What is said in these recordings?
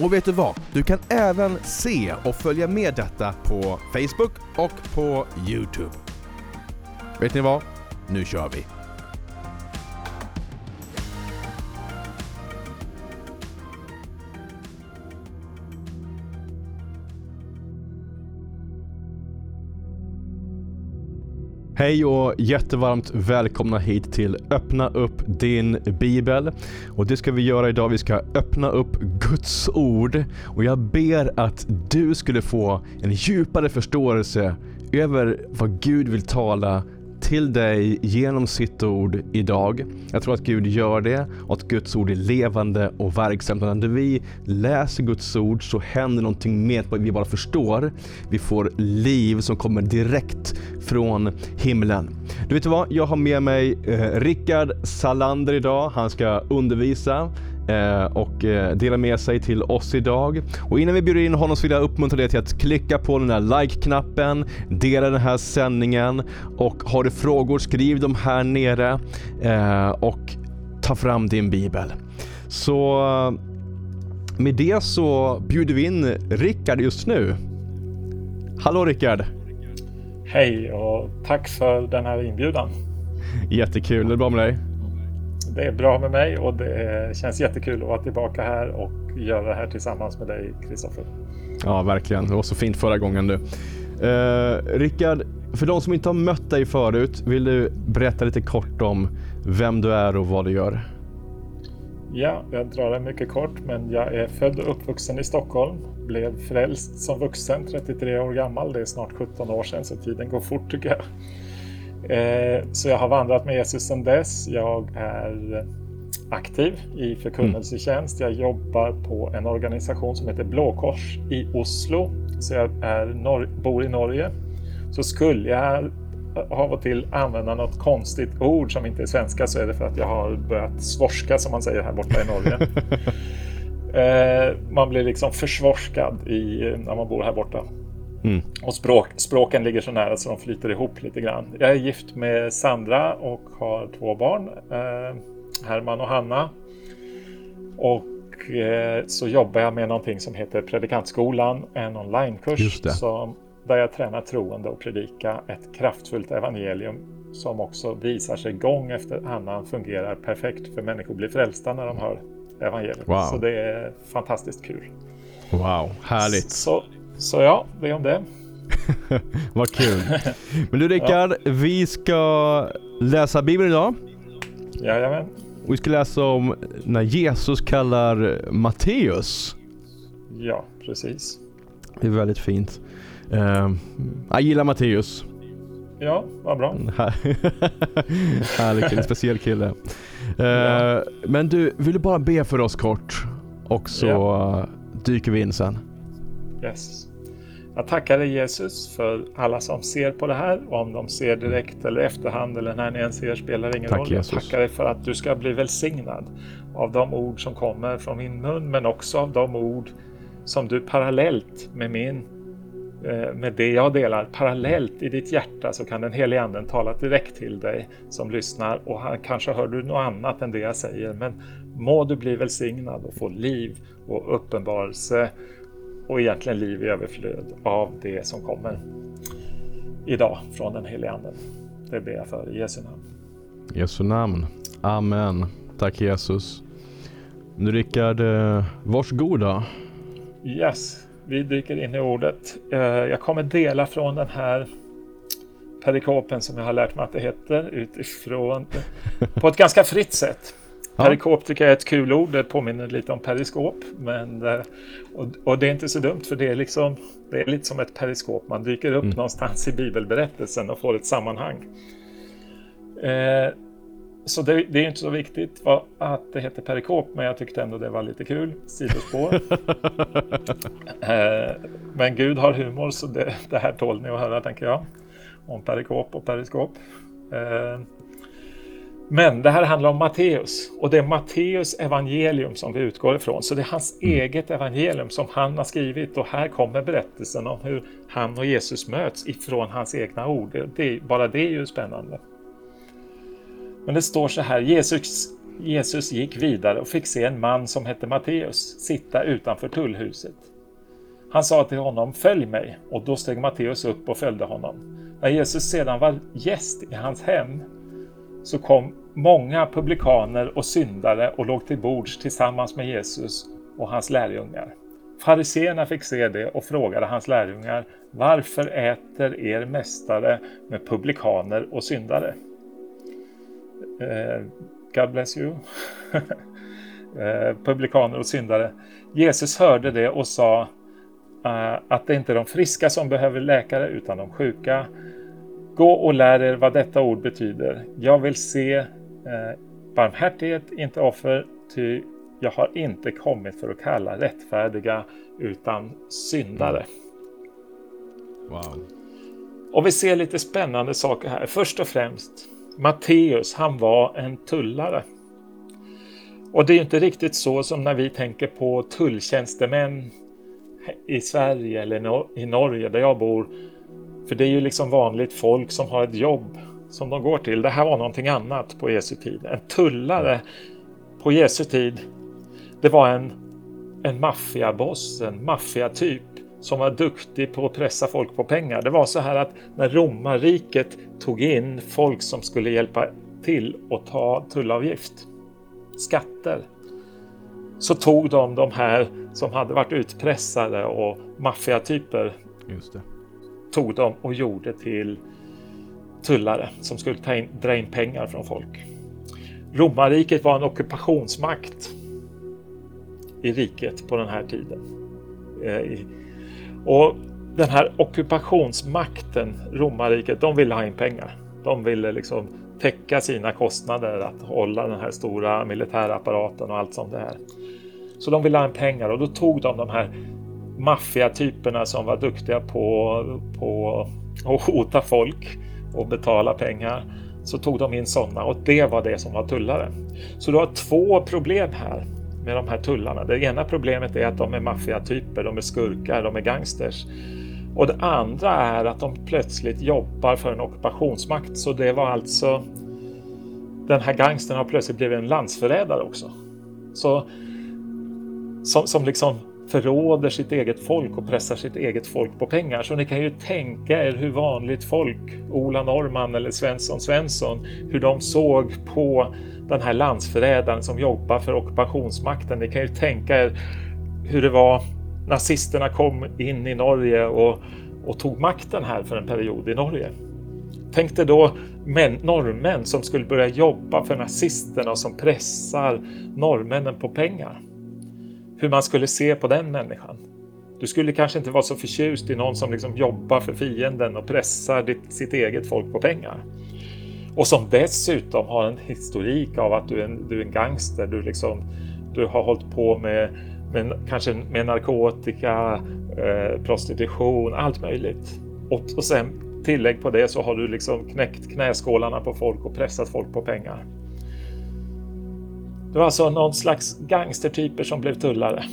Och vet du vad? Du kan även se och följa med detta på Facebook och på Youtube. Vet ni vad? Nu kör vi! Hej och jättevarmt välkomna hit till Öppna upp din bibel. Och det ska vi göra idag. Vi ska öppna upp Guds ord och jag ber att du skulle få en djupare förståelse över vad Gud vill tala till dig genom sitt ord idag. Jag tror att Gud gör det och att Guds ord är levande och verksamt. När vi läser Guds ord så händer någonting mer än vi bara förstår. Vi får liv som kommer direkt från himlen. Du vet vad? Jag har med mig eh, Rickard Salander idag. Han ska undervisa och eh, dela med sig till oss idag. Och innan vi bjuder in honom så vill jag uppmuntra dig till att klicka på den där like-knappen, dela den här sändningen och har du frågor skriv dem här nere eh, och ta fram din bibel. Så med det så bjuder vi in Rickard just nu. Hallå Rickard! Hej och tack för den här inbjudan. Jättekul, är det bra med dig? Det är bra med mig och det känns jättekul att vara tillbaka här och göra det här tillsammans med dig, Kristoffer. Ja, verkligen. Det var så fint förra gången du. Uh, Rickard, för de som inte har mött dig förut, vill du berätta lite kort om vem du är och vad du gör? Ja, jag drar det mycket kort, men jag är född och uppvuxen i Stockholm. Blev frälst som vuxen, 33 år gammal. Det är snart 17 år sedan, så tiden går fort tycker jag. Eh, så jag har vandrat med Jesus sedan dess. Jag är aktiv i förkunnelsetjänst. Jag jobbar på en organisation som heter Blåkors i Oslo. Så jag är bor i Norge. Så skulle jag av och till använda något konstigt ord som inte är svenska så är det för att jag har börjat svorska som man säger här borta i Norge. eh, man blir liksom försvorskad i, när man bor här borta. Mm. Och språk, språken ligger så nära så de flyter ihop lite grann. Jag är gift med Sandra och har två barn, eh, Herman och Hanna. Och eh, så jobbar jag med någonting som heter Predikantskolan, en onlinekurs som, där jag tränar troende och predika ett kraftfullt evangelium som också visar sig gång efter annan fungerar perfekt för människor blir frälsta när de hör evangeliet. Wow. Så det är fantastiskt kul. Wow, härligt. Så, så ja, det om det. Vad kul. Men du Rickard, ja. vi ska läsa Bibeln idag. Jajamän. Och vi ska läsa om när Jesus kallar Matteus. Ja, precis. Det är väldigt fint. Uh, jag gillar Matteus. Ja, vad bra. Härlig kille, speciell kille. Uh, ja. Men du, vill du bara be för oss kort? Och så ja. dyker vi in sen. Yes. Jag tackar dig Jesus för alla som ser på det här, om de ser direkt eller efterhand eller när ni än ser spelar ingen Tack, roll. Jesus. Jag tackar dig för att du ska bli välsignad av de ord som kommer från min mun, men också av de ord som du parallellt med min eh, med det jag delar parallellt i ditt hjärta så kan den helige anden tala direkt till dig som lyssnar och han, kanske hör du något annat än det jag säger men må du bli välsignad och få liv och uppenbarelse och egentligen liv i överflöd av det som kommer idag från den helige Anden. Det ber jag för i Jesu namn. Jesu namn. Amen. Tack Jesus. Nu Rickard, varsågoda. Yes, vi dyker in i ordet. Eh, jag kommer dela från den här perikopen som jag har lärt mig att det heter utifrån på ett ganska fritt sätt. Perikop tycker jag är ett kul ord. Det påminner lite om periskop. Men, eh, och, och, det är inte så dumt för det är, liksom, det är lite som ett periskop. Man dyker upp mm. någonstans i bibelberättelsen och får ett sammanhang. Eh, så det, det, är inte så viktigt vad, att det heter perikop, men jag tyckte ändå det var lite kul. Sidospår. eh, men Gud har humor, så det, det här tål ni att höra, tänker jag. om perikop och periskop. Eh, men det här handlar om Matteus och det är Matteus evangelium som vi utgår ifrån. Så det är hans mm. eget evangelium som han har skrivit och här kommer berättelsen om hur han och Jesus möts ifrån hans egna ord. Det, bara det är ju spännande. Men det står så här, Jesus, Jesus gick vidare och fick se en man som hette Matteus sitta utanför tullhuset. Han sa till honom, följ mig, och då steg Matteus upp och följde honom. När Jesus sedan var gäst i hans hem så kom många publikaner och syndare och låg till bords tillsammans med Jesus och hans lärjungar. Fariseerna fick se det och frågade hans lärjungar Varför äter er mästare med publikaner och syndare? Eh, God bless you. eh, publikaner och syndare. Jesus hörde det och sa eh, att det inte är de friska som behöver läkare utan de sjuka. Gå och lär er vad detta ord betyder. Jag vill se eh, barmhärtighet, inte offer, ty jag har inte kommit för att kalla rättfärdiga utan syndare. Mm. Wow. Och vi ser lite spännande saker här. Först och främst, Matteus, han var en tullare. Och det är ju inte riktigt så som när vi tänker på tulltjänstemän i Sverige eller i Norge där jag bor för det är ju liksom vanligt folk som har ett jobb som de går till. Det här var någonting annat på Jesu tid. En tullare på Jesu tid, det var en, en maffiaboss, en maffiatyp som var duktig på att pressa folk på pengar. Det var så här att när romarriket tog in folk som skulle hjälpa till att ta tullavgift, skatter, så tog de de här som hade varit utpressade och maffiatyper Just det tog dem och gjorde till tullare som skulle ta in, dra in pengar från folk. Romarriket var en ockupationsmakt i riket på den här tiden. Eh, och den här ockupationsmakten, romarriket, de ville ha in pengar. De ville liksom täcka sina kostnader att hålla den här stora militärapparaten och allt sånt där. Så de ville ha in pengar och då tog de de här maffiatyperna som var duktiga på, på att hota folk och betala pengar. Så tog de in sådana och det var det som var tullare. Så du har två problem här med de här tullarna. Det ena problemet är att de är maffiatyper, de är skurkar, de är gangsters. Och det andra är att de plötsligt jobbar för en ockupationsmakt. Så det var alltså den här gangstern har plötsligt blivit en landsförrädare också. Så som, som liksom förråder sitt eget folk och pressar sitt eget folk på pengar. Så ni kan ju tänka er hur vanligt folk, Ola Norrman eller Svensson Svensson, hur de såg på den här landsförrädaren som jobbar för ockupationsmakten. Ni kan ju tänka er hur det var nazisterna kom in i Norge och, och tog makten här för en period i Norge. Tänk dig då män, norrmän som skulle börja jobba för nazisterna och som pressar norrmännen på pengar hur man skulle se på den människan. Du skulle kanske inte vara så förtjust i någon som liksom jobbar för fienden och pressar ditt, sitt eget folk på pengar. Och som dessutom har en historik av att du är en, du är en gangster. Du, liksom, du har hållit på med, med kanske med narkotika, eh, prostitution, allt möjligt. Och, och sen tillägg på det så har du liksom knäckt knäskålarna på folk och pressat folk på pengar. Det var alltså någon slags gangstertyper som blev tullare.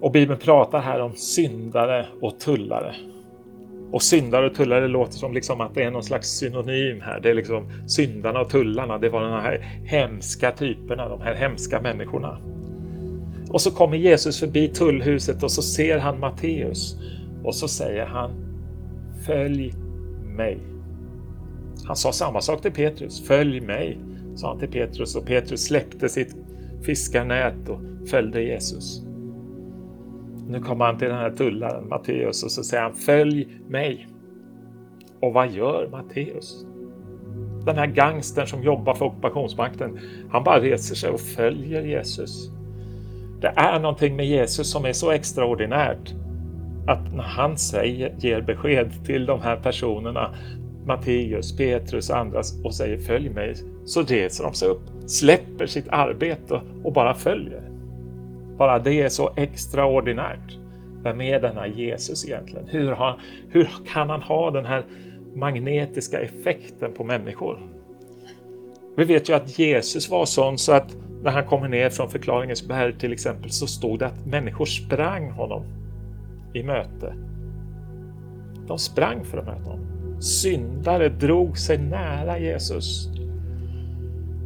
Och Bibeln pratar här om syndare och tullare. Och syndare och tullare låter som liksom att det är någon slags synonym här. Det är liksom syndarna och tullarna, det var de här hemska typerna, de här hemska människorna. Och så kommer Jesus förbi tullhuset och så ser han Matteus och så säger han Följ mig. Han sa samma sak till Petrus, följ mig sa han till Petrus och Petrus släppte sitt fiskarnät och följde Jesus. Nu kommer han till den här tullaren Matteus och så säger han följ mig. Och vad gör Matteus? Den här gangstern som jobbar för ockupationsmakten, han bara reser sig och följer Jesus. Det är någonting med Jesus som är så extraordinärt att när han säger, ger besked till de här personerna Matteus, Petrus och andra och säger följ mig, så reser de sig upp, släpper sitt arbete och bara följer. Bara det är så extraordinärt. Vem är denna Jesus egentligen? Hur, har, hur kan han ha den här magnetiska effekten på människor? Vi vet ju att Jesus var sån så att när han kommer ner från förklaringens berg till exempel så stod det att människor sprang honom i möte. De sprang för att möta honom. Syndare drog sig nära Jesus.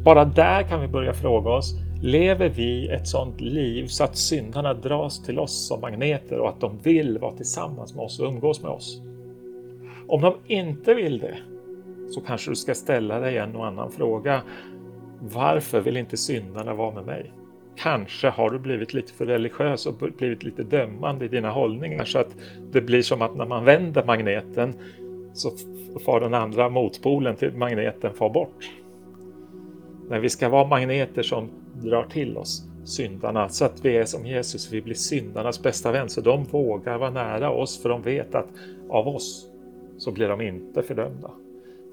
Bara där kan vi börja fråga oss, lever vi ett sådant liv så att syndarna dras till oss som magneter och att de vill vara tillsammans med oss och umgås med oss? Om de inte vill det, så kanske du ska ställa dig en och annan fråga. Varför vill inte syndarna vara med mig? Kanske har du blivit lite för religiös och blivit lite dömande i dina hållningar så att det blir som att när man vänder magneten så far den andra motpolen till magneten far bort. När vi ska vara magneter som drar till oss syndarna så att vi är som Jesus, vi blir syndarnas bästa vän så de vågar vara nära oss för de vet att av oss så blir de inte fördömda.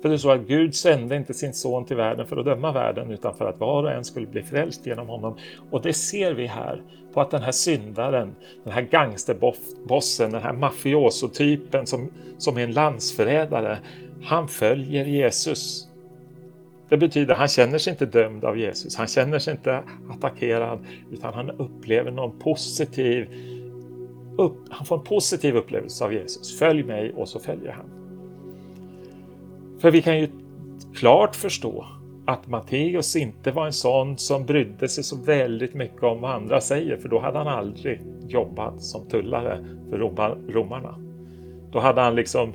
För det är så att Gud sände inte sin son till världen för att döma världen utan för att var och en skulle bli frälst genom honom. Och det ser vi här på att den här syndaren, den här gangsterbossen, den här mafiosotypen som, som är en landsförrädare, han följer Jesus. Det betyder att han känner sig inte dömd av Jesus, han känner sig inte attackerad utan han upplever någon positiv upp, han får en positiv upplevelse av Jesus. Följ mig och så följer han. För vi kan ju klart förstå att Matteus inte var en sån som brydde sig så väldigt mycket om vad andra säger, för då hade han aldrig jobbat som tullare för romarna. Då hade han liksom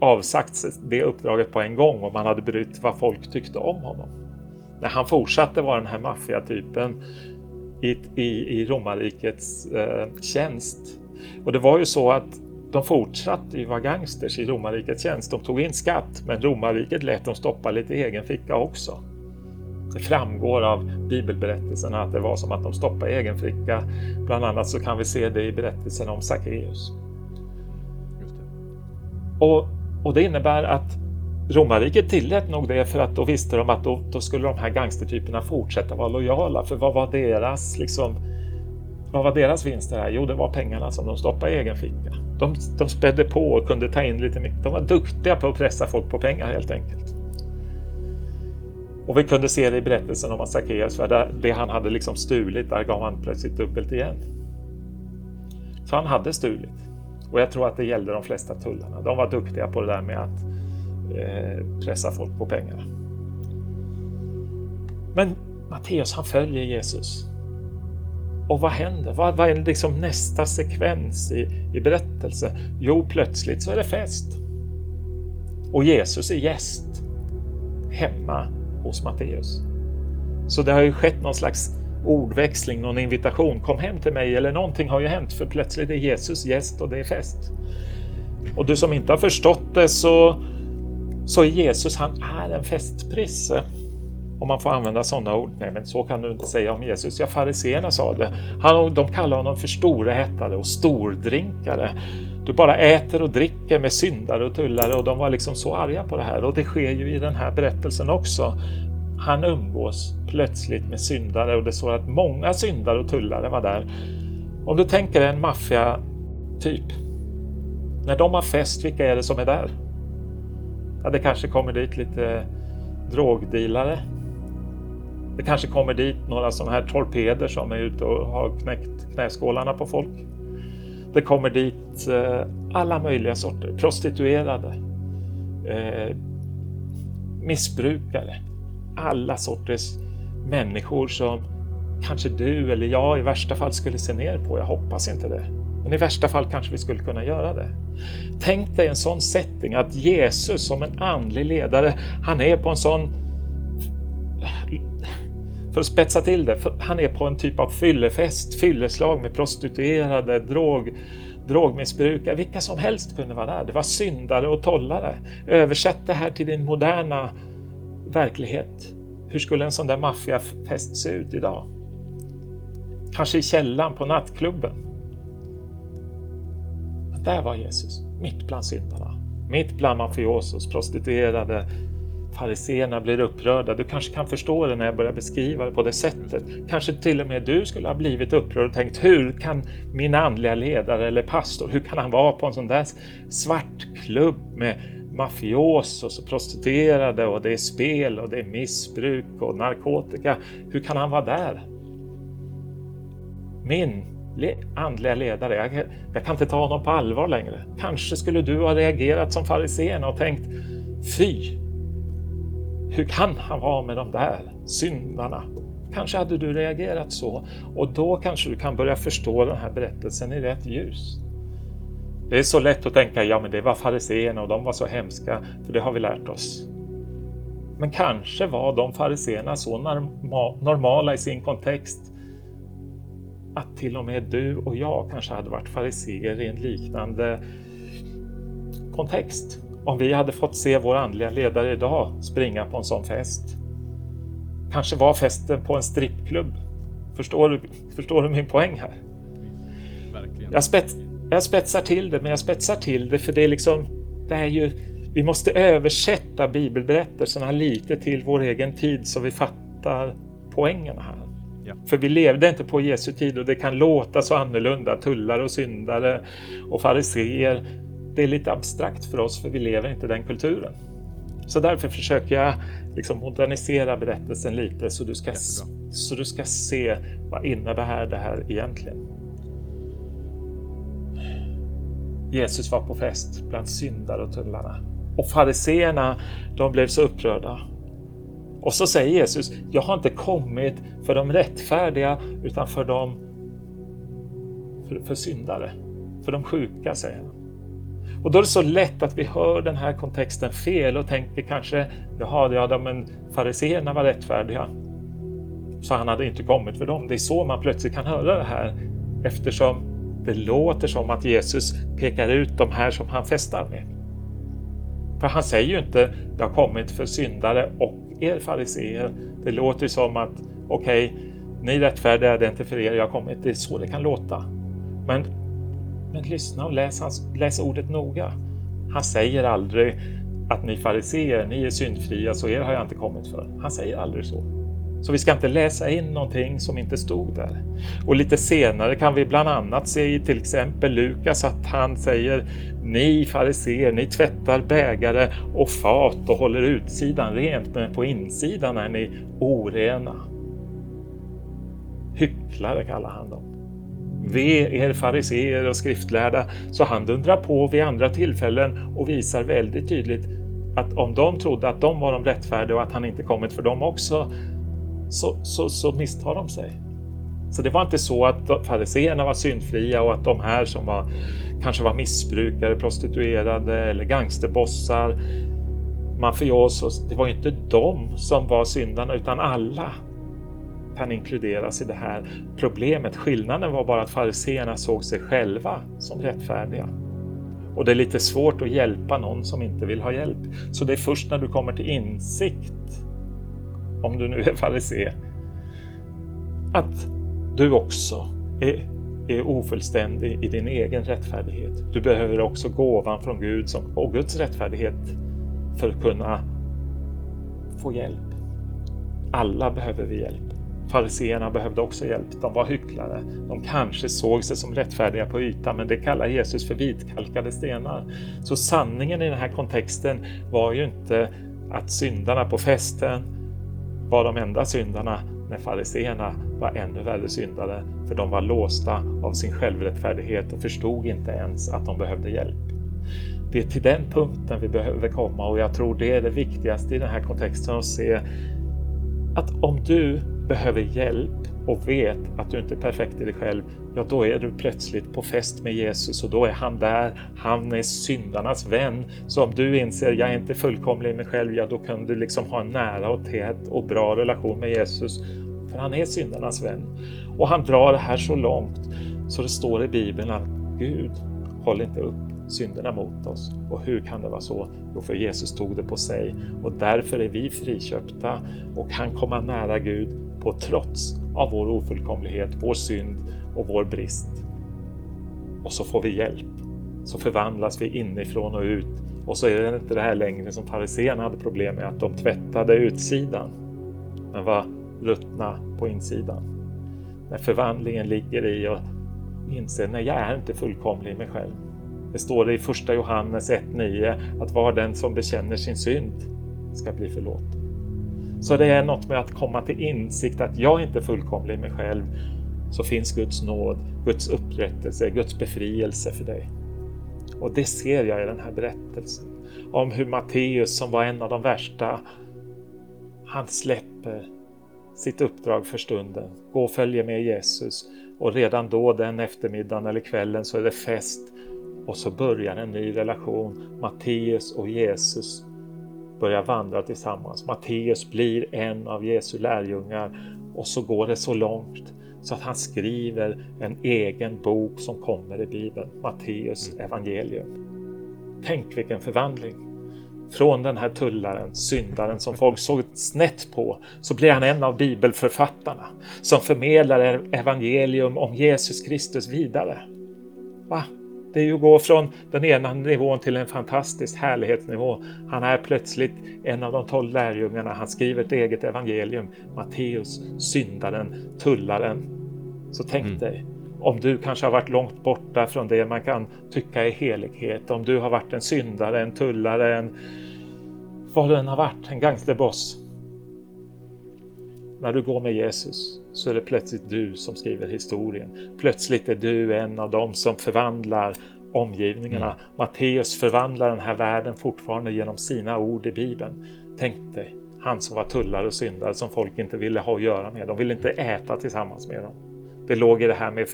avsagt sig det uppdraget på en gång om han hade brytt vad folk tyckte om honom. När han fortsatte vara den här maffiatypen i, i, i romarrikets eh, tjänst. Och det var ju så att de fortsatte ju vara gangsters i romarrikets tjänst. De tog in skatt, men romarriket lät dem stoppa lite i egen ficka också. Det framgår av bibelberättelserna att det var som att de stoppade i egen ficka. Bland annat så kan vi se det i berättelsen om Sackeus. Och, och det innebär att romarriket tillät nog det för att då visste de att då, då skulle de här gangstertyperna fortsätta vara lojala. För vad var deras liksom, vad var deras vinster här? Jo, det var pengarna som de stoppade i egen ficka. De, de spädde på och kunde ta in lite mycket. De var duktiga på att pressa folk på pengar helt enkelt. Och vi kunde se det i berättelsen om Sackeus, för det han hade liksom stulit, där gav han plötsligt dubbelt igen. Så han hade stulit. Och jag tror att det gällde de flesta tullarna. De var duktiga på det där med att eh, pressa folk på pengar. Men Matteus han följer Jesus. Och vad händer? Vad, vad är liksom nästa sekvens i, i berättelsen? Jo, plötsligt så är det fest. Och Jesus är gäst hemma hos Matteus. Så det har ju skett någon slags ordväxling, någon invitation. Kom hem till mig eller någonting har ju hänt för plötsligt är Jesus gäst och det är fest. Och du som inte har förstått det så, så är Jesus, han är en festprisse. Om man får använda sådana ord. Nej, men så kan du inte säga om Jesus. Ja, fariséerna sa det. Han, de kallar honom för storätare och stordrinkare. Du bara äter och dricker med syndare och tullare och de var liksom så arga på det här. Och det sker ju i den här berättelsen också. Han umgås plötsligt med syndare och det står att många syndare och tullare var där. Om du tänker en maffia-typ. När de har fest, vilka är det som är där? Ja, det kanske kommer dit lite drogdealare, det kanske kommer dit några sådana här torpeder som är ute och har knäckt knäskålarna på folk. Det kommer dit eh, alla möjliga sorter, prostituerade, eh, missbrukare, alla sorters människor som kanske du eller jag i värsta fall skulle se ner på. Jag hoppas inte det. Men i värsta fall kanske vi skulle kunna göra det. Tänk dig en sån setting att Jesus som en andlig ledare, han är på en sån för att spetsa till det, han är på en typ av fyllefest, fylleslag med prostituerade, drog, drogmissbrukare, vilka som helst kunde vara där. Det var syndare och tollare. Översätt det här till din moderna verklighet. Hur skulle en sån där maffiafest se ut idag? Kanske i källan på nattklubben. Men där var Jesus, mitt bland syndarna. Mitt bland mafiosos, prostituerade, fariseerna blir upprörda. Du kanske kan förstå det när jag börjar beskriva det på det sättet. Kanske till och med du skulle ha blivit upprörd och tänkt hur kan min andliga ledare eller pastor, hur kan han vara på en sån där svart klubb med mafiosos och prostituerade och det är spel och det är missbruk och narkotika. Hur kan han vara där? Min andliga ledare, jag, jag kan inte ta honom på allvar längre. Kanske skulle du ha reagerat som fariséerna och tänkt Fy! Hur kan han vara med de där syndarna? Kanske hade du reagerat så och då kanske du kan börja förstå den här berättelsen i rätt ljus. Det är så lätt att tänka, ja men det var fariséerna och de var så hemska, för det har vi lärt oss. Men kanske var de fariséerna så normala i sin kontext att till och med du och jag kanske hade varit fariséer i en liknande kontext. Om vi hade fått se vår andliga ledare idag springa på en sån fest. Kanske var festen på en strippklubb. Förstår du, förstår du min poäng här? Verkligen. Jag, spets, jag spetsar till det, men jag spetsar till det för det är liksom, det är ju, vi måste översätta bibelberättelserna lite till vår egen tid så vi fattar poängen här. Ja. För vi levde inte på Jesu tid och det kan låta så annorlunda, tullar och syndare och fariseer det är lite abstrakt för oss för vi lever inte i den kulturen. Så därför försöker jag liksom modernisera berättelsen lite så du, ska, så du ska se vad innebär det här egentligen. Jesus var på fest bland syndare och tullarna och fariseerna de blev så upprörda. Och så säger Jesus, jag har inte kommit för de rättfärdiga utan för de för, för syndare, för de sjuka säger han. Och då är det så lätt att vi hör den här kontexten fel och tänker kanske, jaha, ja, men fariséerna var rättfärdiga. Så han hade inte kommit för dem. Det är så man plötsligt kan höra det här eftersom det låter som att Jesus pekar ut de här som han festar med. För han säger ju inte, det har kommit för syndare och er fariseer. Det låter som att, okej, okay, ni rättfärdiga, det är inte för er jag har kommit. Det är så det kan låta. Men men lyssna och läs, hans, läs ordet noga. Han säger aldrig att ni fariseer, ni är syndfria, så er har jag inte kommit för. Han säger aldrig så. Så vi ska inte läsa in någonting som inte stod där. Och lite senare kan vi bland annat se i till exempel Lukas att han säger Ni fariseer, ni tvättar bägare och fat och håller utsidan rent, men på insidan är ni orena. Hycklare kallar han dem. Ve er fariseer och skriftlärda. Så han dundrar på vid andra tillfällen och visar väldigt tydligt att om de trodde att de var de rättfärdiga och att han inte kommit för dem också, så, så, så misstar de sig. Så det var inte så att fariseerna var syndfria och att de här som var, kanske var missbrukare, prostituerade eller gangsterbossar, mafiosos, det var inte de som var syndarna utan alla kan inkluderas i det här problemet. Skillnaden var bara att fariseerna såg sig själva som rättfärdiga. Och det är lite svårt att hjälpa någon som inte vill ha hjälp. Så det är först när du kommer till insikt, om du nu är farisé, att du också är, är ofullständig i din egen rättfärdighet. Du behöver också gåvan från Gud som, och Guds rättfärdighet för att kunna få hjälp. Alla behöver vi hjälp. Fariseerna behövde också hjälp. De var hycklare. De kanske såg sig som rättfärdiga på ytan, men det kallar Jesus för vitkalkade stenar. Så sanningen i den här kontexten var ju inte att syndarna på festen var de enda syndarna när fariseerna var ännu värre syndare, för de var låsta av sin självrättfärdighet och förstod inte ens att de behövde hjälp. Det är till den punkten vi behöver komma och jag tror det är det viktigaste i den här kontexten att se att om du behöver hjälp och vet att du inte är perfekt i dig själv, ja då är du plötsligt på fest med Jesus och då är han där. Han är syndarnas vän. Så om du inser, jag är inte fullkomlig i mig själv, ja då kan du liksom ha en nära och tät och bra relation med Jesus. För han är syndarnas vän. Och han drar det här så långt så det står i Bibeln att Gud håll inte upp synderna mot oss. Och hur kan det vara så? Jo, för Jesus tog det på sig och därför är vi friköpta och kan komma nära Gud på trots av vår ofullkomlighet, vår synd och vår brist. Och så får vi hjälp. Så förvandlas vi inifrån och ut Och så är det inte det här längre som fariséerna hade problem med, att de tvättade utsidan men var ruttna på insidan. När förvandlingen ligger i och inse, nej jag är inte fullkomlig i mig själv. Det står det i första Johannes 1.9 att var den som bekänner sin synd ska bli förlåten. Så det är något med att komma till insikt att jag inte är fullkomlig i mig själv. Så finns Guds nåd, Guds upprättelse, Guds befrielse för dig. Och det ser jag i den här berättelsen. Om hur Matteus som var en av de värsta, han släpper sitt uppdrag för stunden. Gå och följer med Jesus. Och redan då den eftermiddagen eller kvällen så är det fest. Och så börjar en ny relation. Matteus och Jesus börjar vandra tillsammans. Matteus blir en av Jesu lärjungar och så går det så långt så att han skriver en egen bok som kommer i Bibeln, Matteus mm. evangelium. Tänk vilken förvandling! Från den här tullaren, syndaren som folk såg snett på, så blir han en av bibelförfattarna som förmedlar evangelium om Jesus Kristus vidare. Va? Det är ju att gå från den ena nivån till en fantastisk härlighetsnivå. Han är plötsligt en av de tolv lärjungarna. Han skriver ett eget evangelium. Matteus, syndaren, tullaren. Så tänk mm. dig om du kanske har varit långt borta från det man kan tycka är helighet. Om du har varit en syndare, en tullare, en vad du än har varit, en gangsterboss. När du går med Jesus så är det plötsligt du som skriver historien. Plötsligt är du en av dem som förvandlar omgivningarna. Mm. Matteus förvandlar den här världen fortfarande genom sina ord i Bibeln. Tänk dig, han som var tullare och syndare som folk inte ville ha att göra med. De ville inte äta tillsammans med dem. Det låg i det här med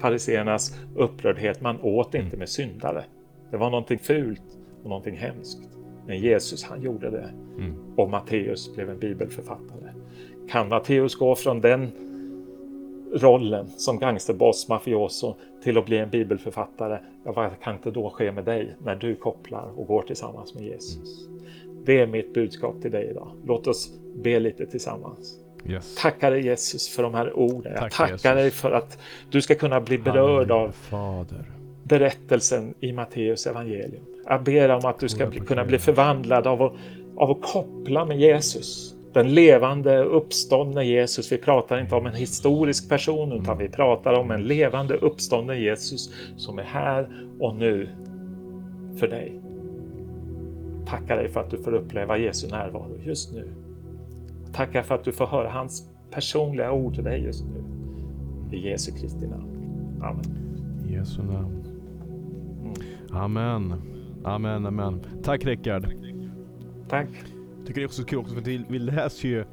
fariseernas upprördhet. Man åt inte mm. med syndare. Det var någonting fult och någonting hemskt. Men Jesus han gjorde det. Mm. Och Matteus blev en bibelförfattare. Kan Matteus gå från den rollen som gangsterboss, mafioso, till att bli en bibelförfattare. Ja, vad kan inte då ske med dig när du kopplar och går tillsammans med Jesus? Det är mitt budskap till dig idag. Låt oss be lite tillsammans. Yes. Tackar dig Jesus för de här orden. Tack, Jag tackar Jesus. dig för att du ska kunna bli berörd av Fader. berättelsen i Matteus evangelium. Jag ber om att du ska bli, kunna bli förvandlad av att, av att koppla med Jesus den levande uppståndne Jesus. Vi pratar inte om en historisk person utan vi pratar om en levande uppstånden Jesus som är här och nu för dig. Tackar dig för att du får uppleva Jesu närvaro just nu. Tackar för att du får höra hans personliga ord till dig just nu. I Jesu Kristi namn. Amen. I Jesu namn. Amen. Amen, amen. Tack Rickard. Tack tycker det är också kul också för vi, vi läser ju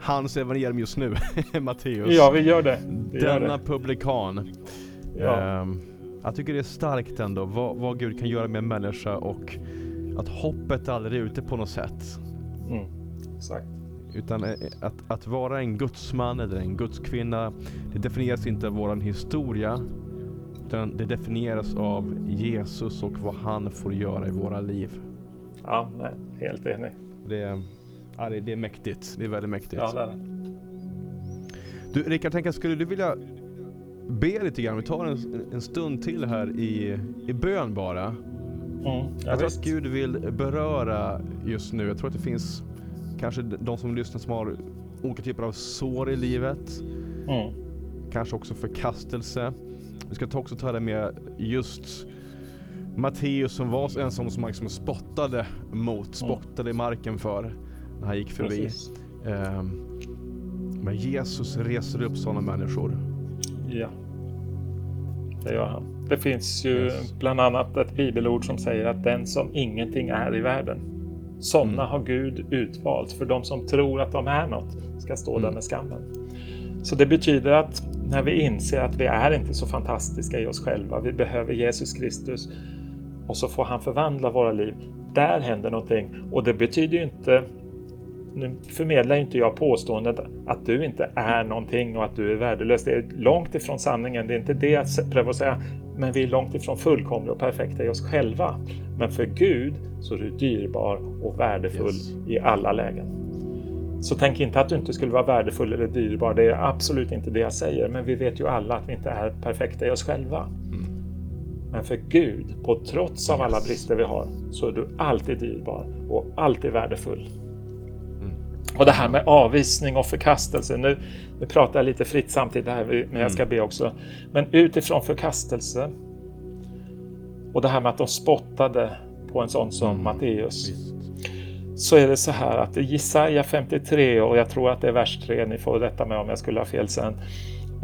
hans evangelium just nu, Matteus. Ja, vi gör det. Vi Denna gör det. publikan. Ja. Um, jag tycker det är starkt ändå vad, vad Gud kan göra med en människa och att hoppet aldrig är ute på något sätt. Mm, exakt. Utan eh, att, att vara en gudsman eller en gudskvinna, det definieras inte av våran historia. Utan det definieras av Jesus och vad han får göra i våra liv. Ja, nej, helt enig. Det är, ja, det, är mäktigt. Det är väldigt mäktigt. Ja, det är det. Du Rickard, tänker, skulle du vilja be lite grann? Vi tar en, en stund till här i, i bön bara. Mm, ja, jag tror att Gud vill beröra just nu. Jag tror att det finns kanske de som lyssnar som har olika typer av sår i livet. Mm. Kanske också förkastelse. Vi ska också ta det med just Matteus som var en sån som liksom spottade mot, spottade i marken för när han gick förbi. Um, men Jesus reser upp sådana människor. Ja, det gör han. Det finns ju yes. bland annat ett bibelord som säger att den som ingenting är i världen, sådana mm. har Gud utvalt. För de som tror att de är något ska stå mm. där med skammen. Så det betyder att när vi inser att vi är inte så fantastiska i oss själva, vi behöver Jesus Kristus, och så får han förvandla våra liv. Där händer någonting och det betyder ju inte nu förmedlar inte jag påståendet att du inte är någonting och att du är värdelös. Det är långt ifrån sanningen. Det är inte det jag prövar att säga. Men vi är långt ifrån fullkomliga och perfekta i oss själva. Men för Gud så är du dyrbar och värdefull yes. i alla lägen. Så tänk inte att du inte skulle vara värdefull eller dyrbar. Det är absolut inte det jag säger. Men vi vet ju alla att vi inte är perfekta i oss själva. Men för Gud, på trots av alla brister vi har, så är du alltid dyrbar och alltid värdefull. Mm. Och det här med avvisning och förkastelse, nu, nu pratar jag lite fritt samtidigt här, men jag ska mm. be också. Men utifrån förkastelse och det här med att de spottade på en sån som mm. Matteus. Så är det så här att i Jesaja 53 och jag tror att det är vers 3, ni får rätta mig om jag skulle ha fel sen.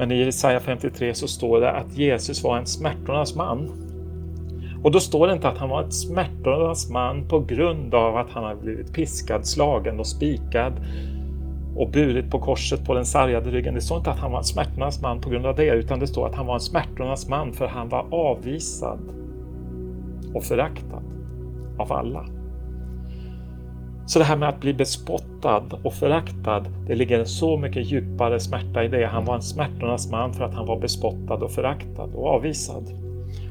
Men i Jesaja 53 så står det att Jesus var en smärtornas man. Och då står det inte att han var ett smärtornas man på grund av att han har blivit piskad, slagen och spikad och burit på korset på den sargade ryggen. Det står inte att han var en smärtornas man på grund av det, utan det står att han var en smärtornas man för han var avvisad och föraktad av alla. Så det här med att bli bespottad och föraktad, det ligger så mycket djupare smärta i det. Han var en smärtornas man för att han var bespottad och föraktad och avvisad.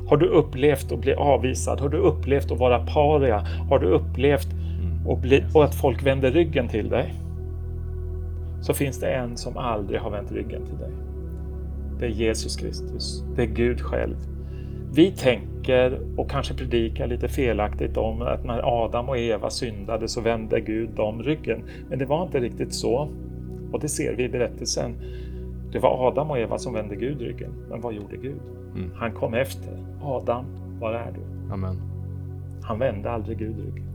Har du upplevt att bli avvisad? Har du upplevt att vara paria? Har du upplevt att, bli, och att folk vänder ryggen till dig? Så finns det en som aldrig har vänt ryggen till dig. Det är Jesus Kristus. Det är Gud själv. Vi tänker och kanske predikar lite felaktigt om att när Adam och Eva syndade så vände Gud dem ryggen. Men det var inte riktigt så. Och det ser vi i berättelsen. Det var Adam och Eva som vände Gud ryggen. Men vad gjorde Gud? Mm. Han kom efter. Adam, var är du? Amen. Han vände aldrig Gud ryggen.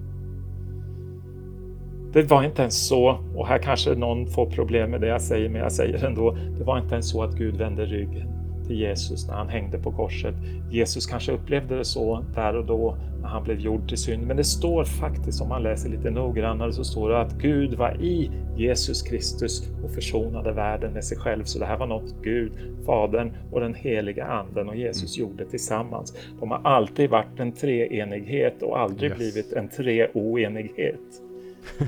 Det var inte ens så, och här kanske någon får problem med det jag säger, men jag säger ändå. Det var inte ens så att Gud vände ryggen till Jesus när han hängde på korset. Jesus kanske upplevde det så där och då när han blev gjord till synd. Men det står faktiskt, om man läser lite noggrannare, så står det att Gud var i Jesus Kristus och försonade världen med sig själv. Så det här var något Gud, Fadern och den heliga Anden och Jesus mm. gjorde tillsammans. De har alltid varit en treenighet och aldrig yes. blivit en treoenighet.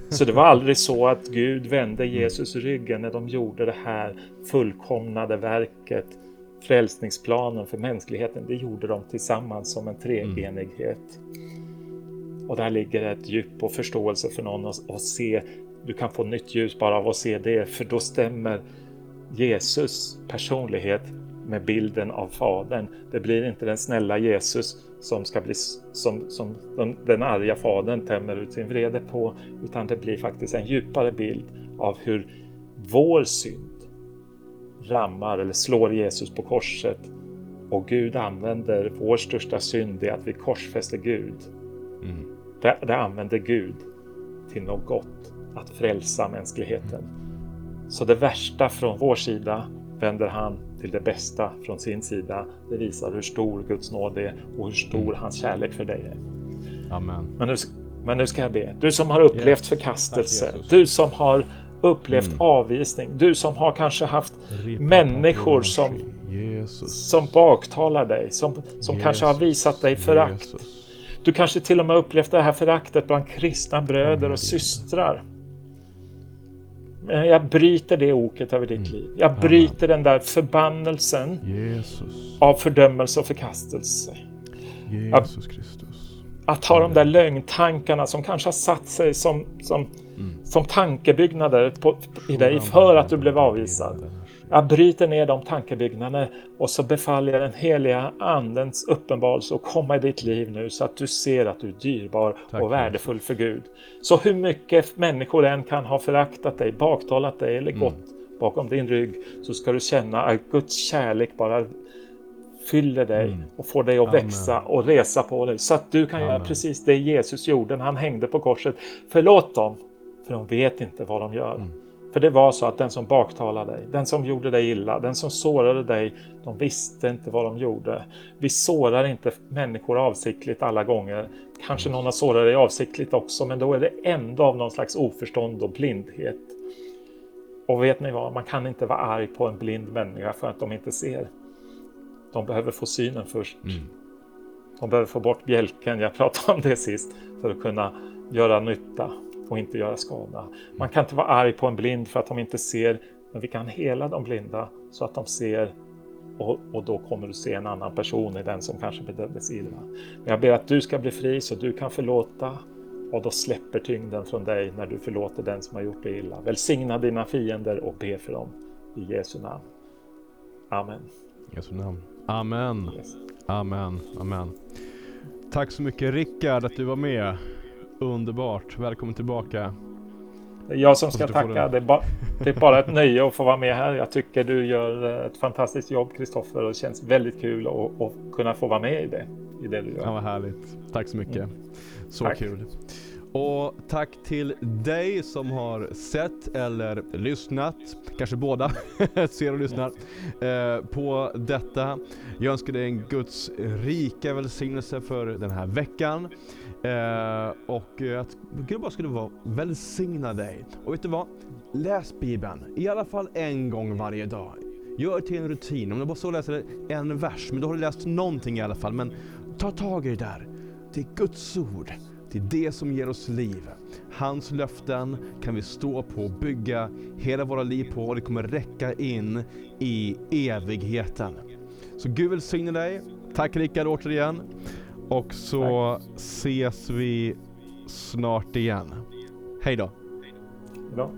Så det var aldrig så att Gud vände mm. Jesus ryggen när de gjorde det här fullkomnade verket frälsningsplanen för mänskligheten, det gjorde de tillsammans som en treenighet. Mm. Och där ligger ett djup och förståelse för någon att se. Du kan få nytt ljus bara av att se det, för då stämmer Jesus personlighet med bilden av Fadern. Det blir inte den snälla Jesus som ska bli som, som den, den arga Fadern tämmer ut sin vrede på, utan det blir faktiskt en djupare bild av hur vår synd rammar eller slår Jesus på korset och Gud använder vår största synd, det är att vi korsfäster Gud. Mm. Det, det använder Gud till något gott, att frälsa mänskligheten. Så det värsta från vår sida vänder han till det bästa från sin sida. Det visar hur stor Guds nåd är och hur stor mm. hans kärlek för dig är. Amen. Men nu, men nu ska jag be. Du som har upplevt yes. förkastelse, du som har upplevt mm. avvisning. Du som har kanske haft människor som, som baktalar dig, som, som kanske har visat dig förakt. Du kanske till och med upplevt det här föraktet bland kristna bröder och systrar. Men jag bryter det oket över ditt mm. liv. Jag bryter den där förbannelsen Jesus. av fördömelse och förkastelse. Jesus Kristus. Att ha de där lögntankarna som kanske har satt sig som, som Mm. Som tankebyggnader på, i dig för att du blev avvisad. Jag bryter ner de tankebyggnaderna och så befaller jag den heliga Andens uppenbarelse att komma i ditt liv nu så att du ser att du är dyrbar Tack, och värdefull för Gud. Så hur mycket människor än kan ha föraktat dig, baktalat dig eller mm. gått bakom din rygg så ska du känna att Guds kärlek bara fyller dig mm. och får dig att Amen. växa och resa på dig så att du kan Amen. göra precis det Jesus gjorde när han hängde på korset. Förlåt dem för de vet inte vad de gör. Mm. För det var så att den som baktalade dig, den som gjorde dig illa, den som sårade dig, de visste inte vad de gjorde. Vi sårar inte människor avsiktligt alla gånger. Kanske någon har sårat dig avsiktligt också, men då är det ändå av någon slags oförstånd och blindhet. Och vet ni vad, man kan inte vara arg på en blind människa för att de inte ser. De behöver få synen först. Mm. De behöver få bort bjälken, jag pratade om det sist, för att kunna göra nytta och inte göra skada. Man kan inte vara arg på en blind för att de inte ser, men vi kan hela de blinda så att de ser och, och, då kommer du se en annan person i den som kanske bedömdes illa. Men jag ber att du ska bli fri så du kan förlåta och då släpper tyngden från dig när du förlåter den som har gjort dig illa. Välsigna dina fiender och be för dem. I Jesu namn. Amen. I Jesu namn. Amen. Yes. Amen, amen. Tack så mycket Rickard att du var med. Underbart, välkommen tillbaka. Jag som ska tacka. Det är, ba, det är bara ett nöje att få vara med här. Jag tycker du gör ett fantastiskt jobb Kristoffer och det känns väldigt kul att, att kunna få vara med i det, i det du gör. Ja, vad härligt. Tack så mycket. Så Tack. kul. Och tack till dig som har sett eller lyssnat, kanske båda, ser och lyssnar, eh, på detta. Jag önskar dig en Guds rika välsignelse för den här veckan. Eh, och att Gud bara skulle vara välsigna dig. Och vet du vad? Läs Bibeln, i alla fall en gång varje dag. Gör det till en rutin. Om du bara så läser en vers, men då har du läst någonting i alla fall. Men ta tag i det där. Det är Guds ord. Det är det som ger oss liv. Hans löften kan vi stå på och bygga hela våra liv på och det kommer räcka in i evigheten. Så Gud välsigne dig. Tack Rickard återigen. Och så ses vi snart igen. Hej då. Ja.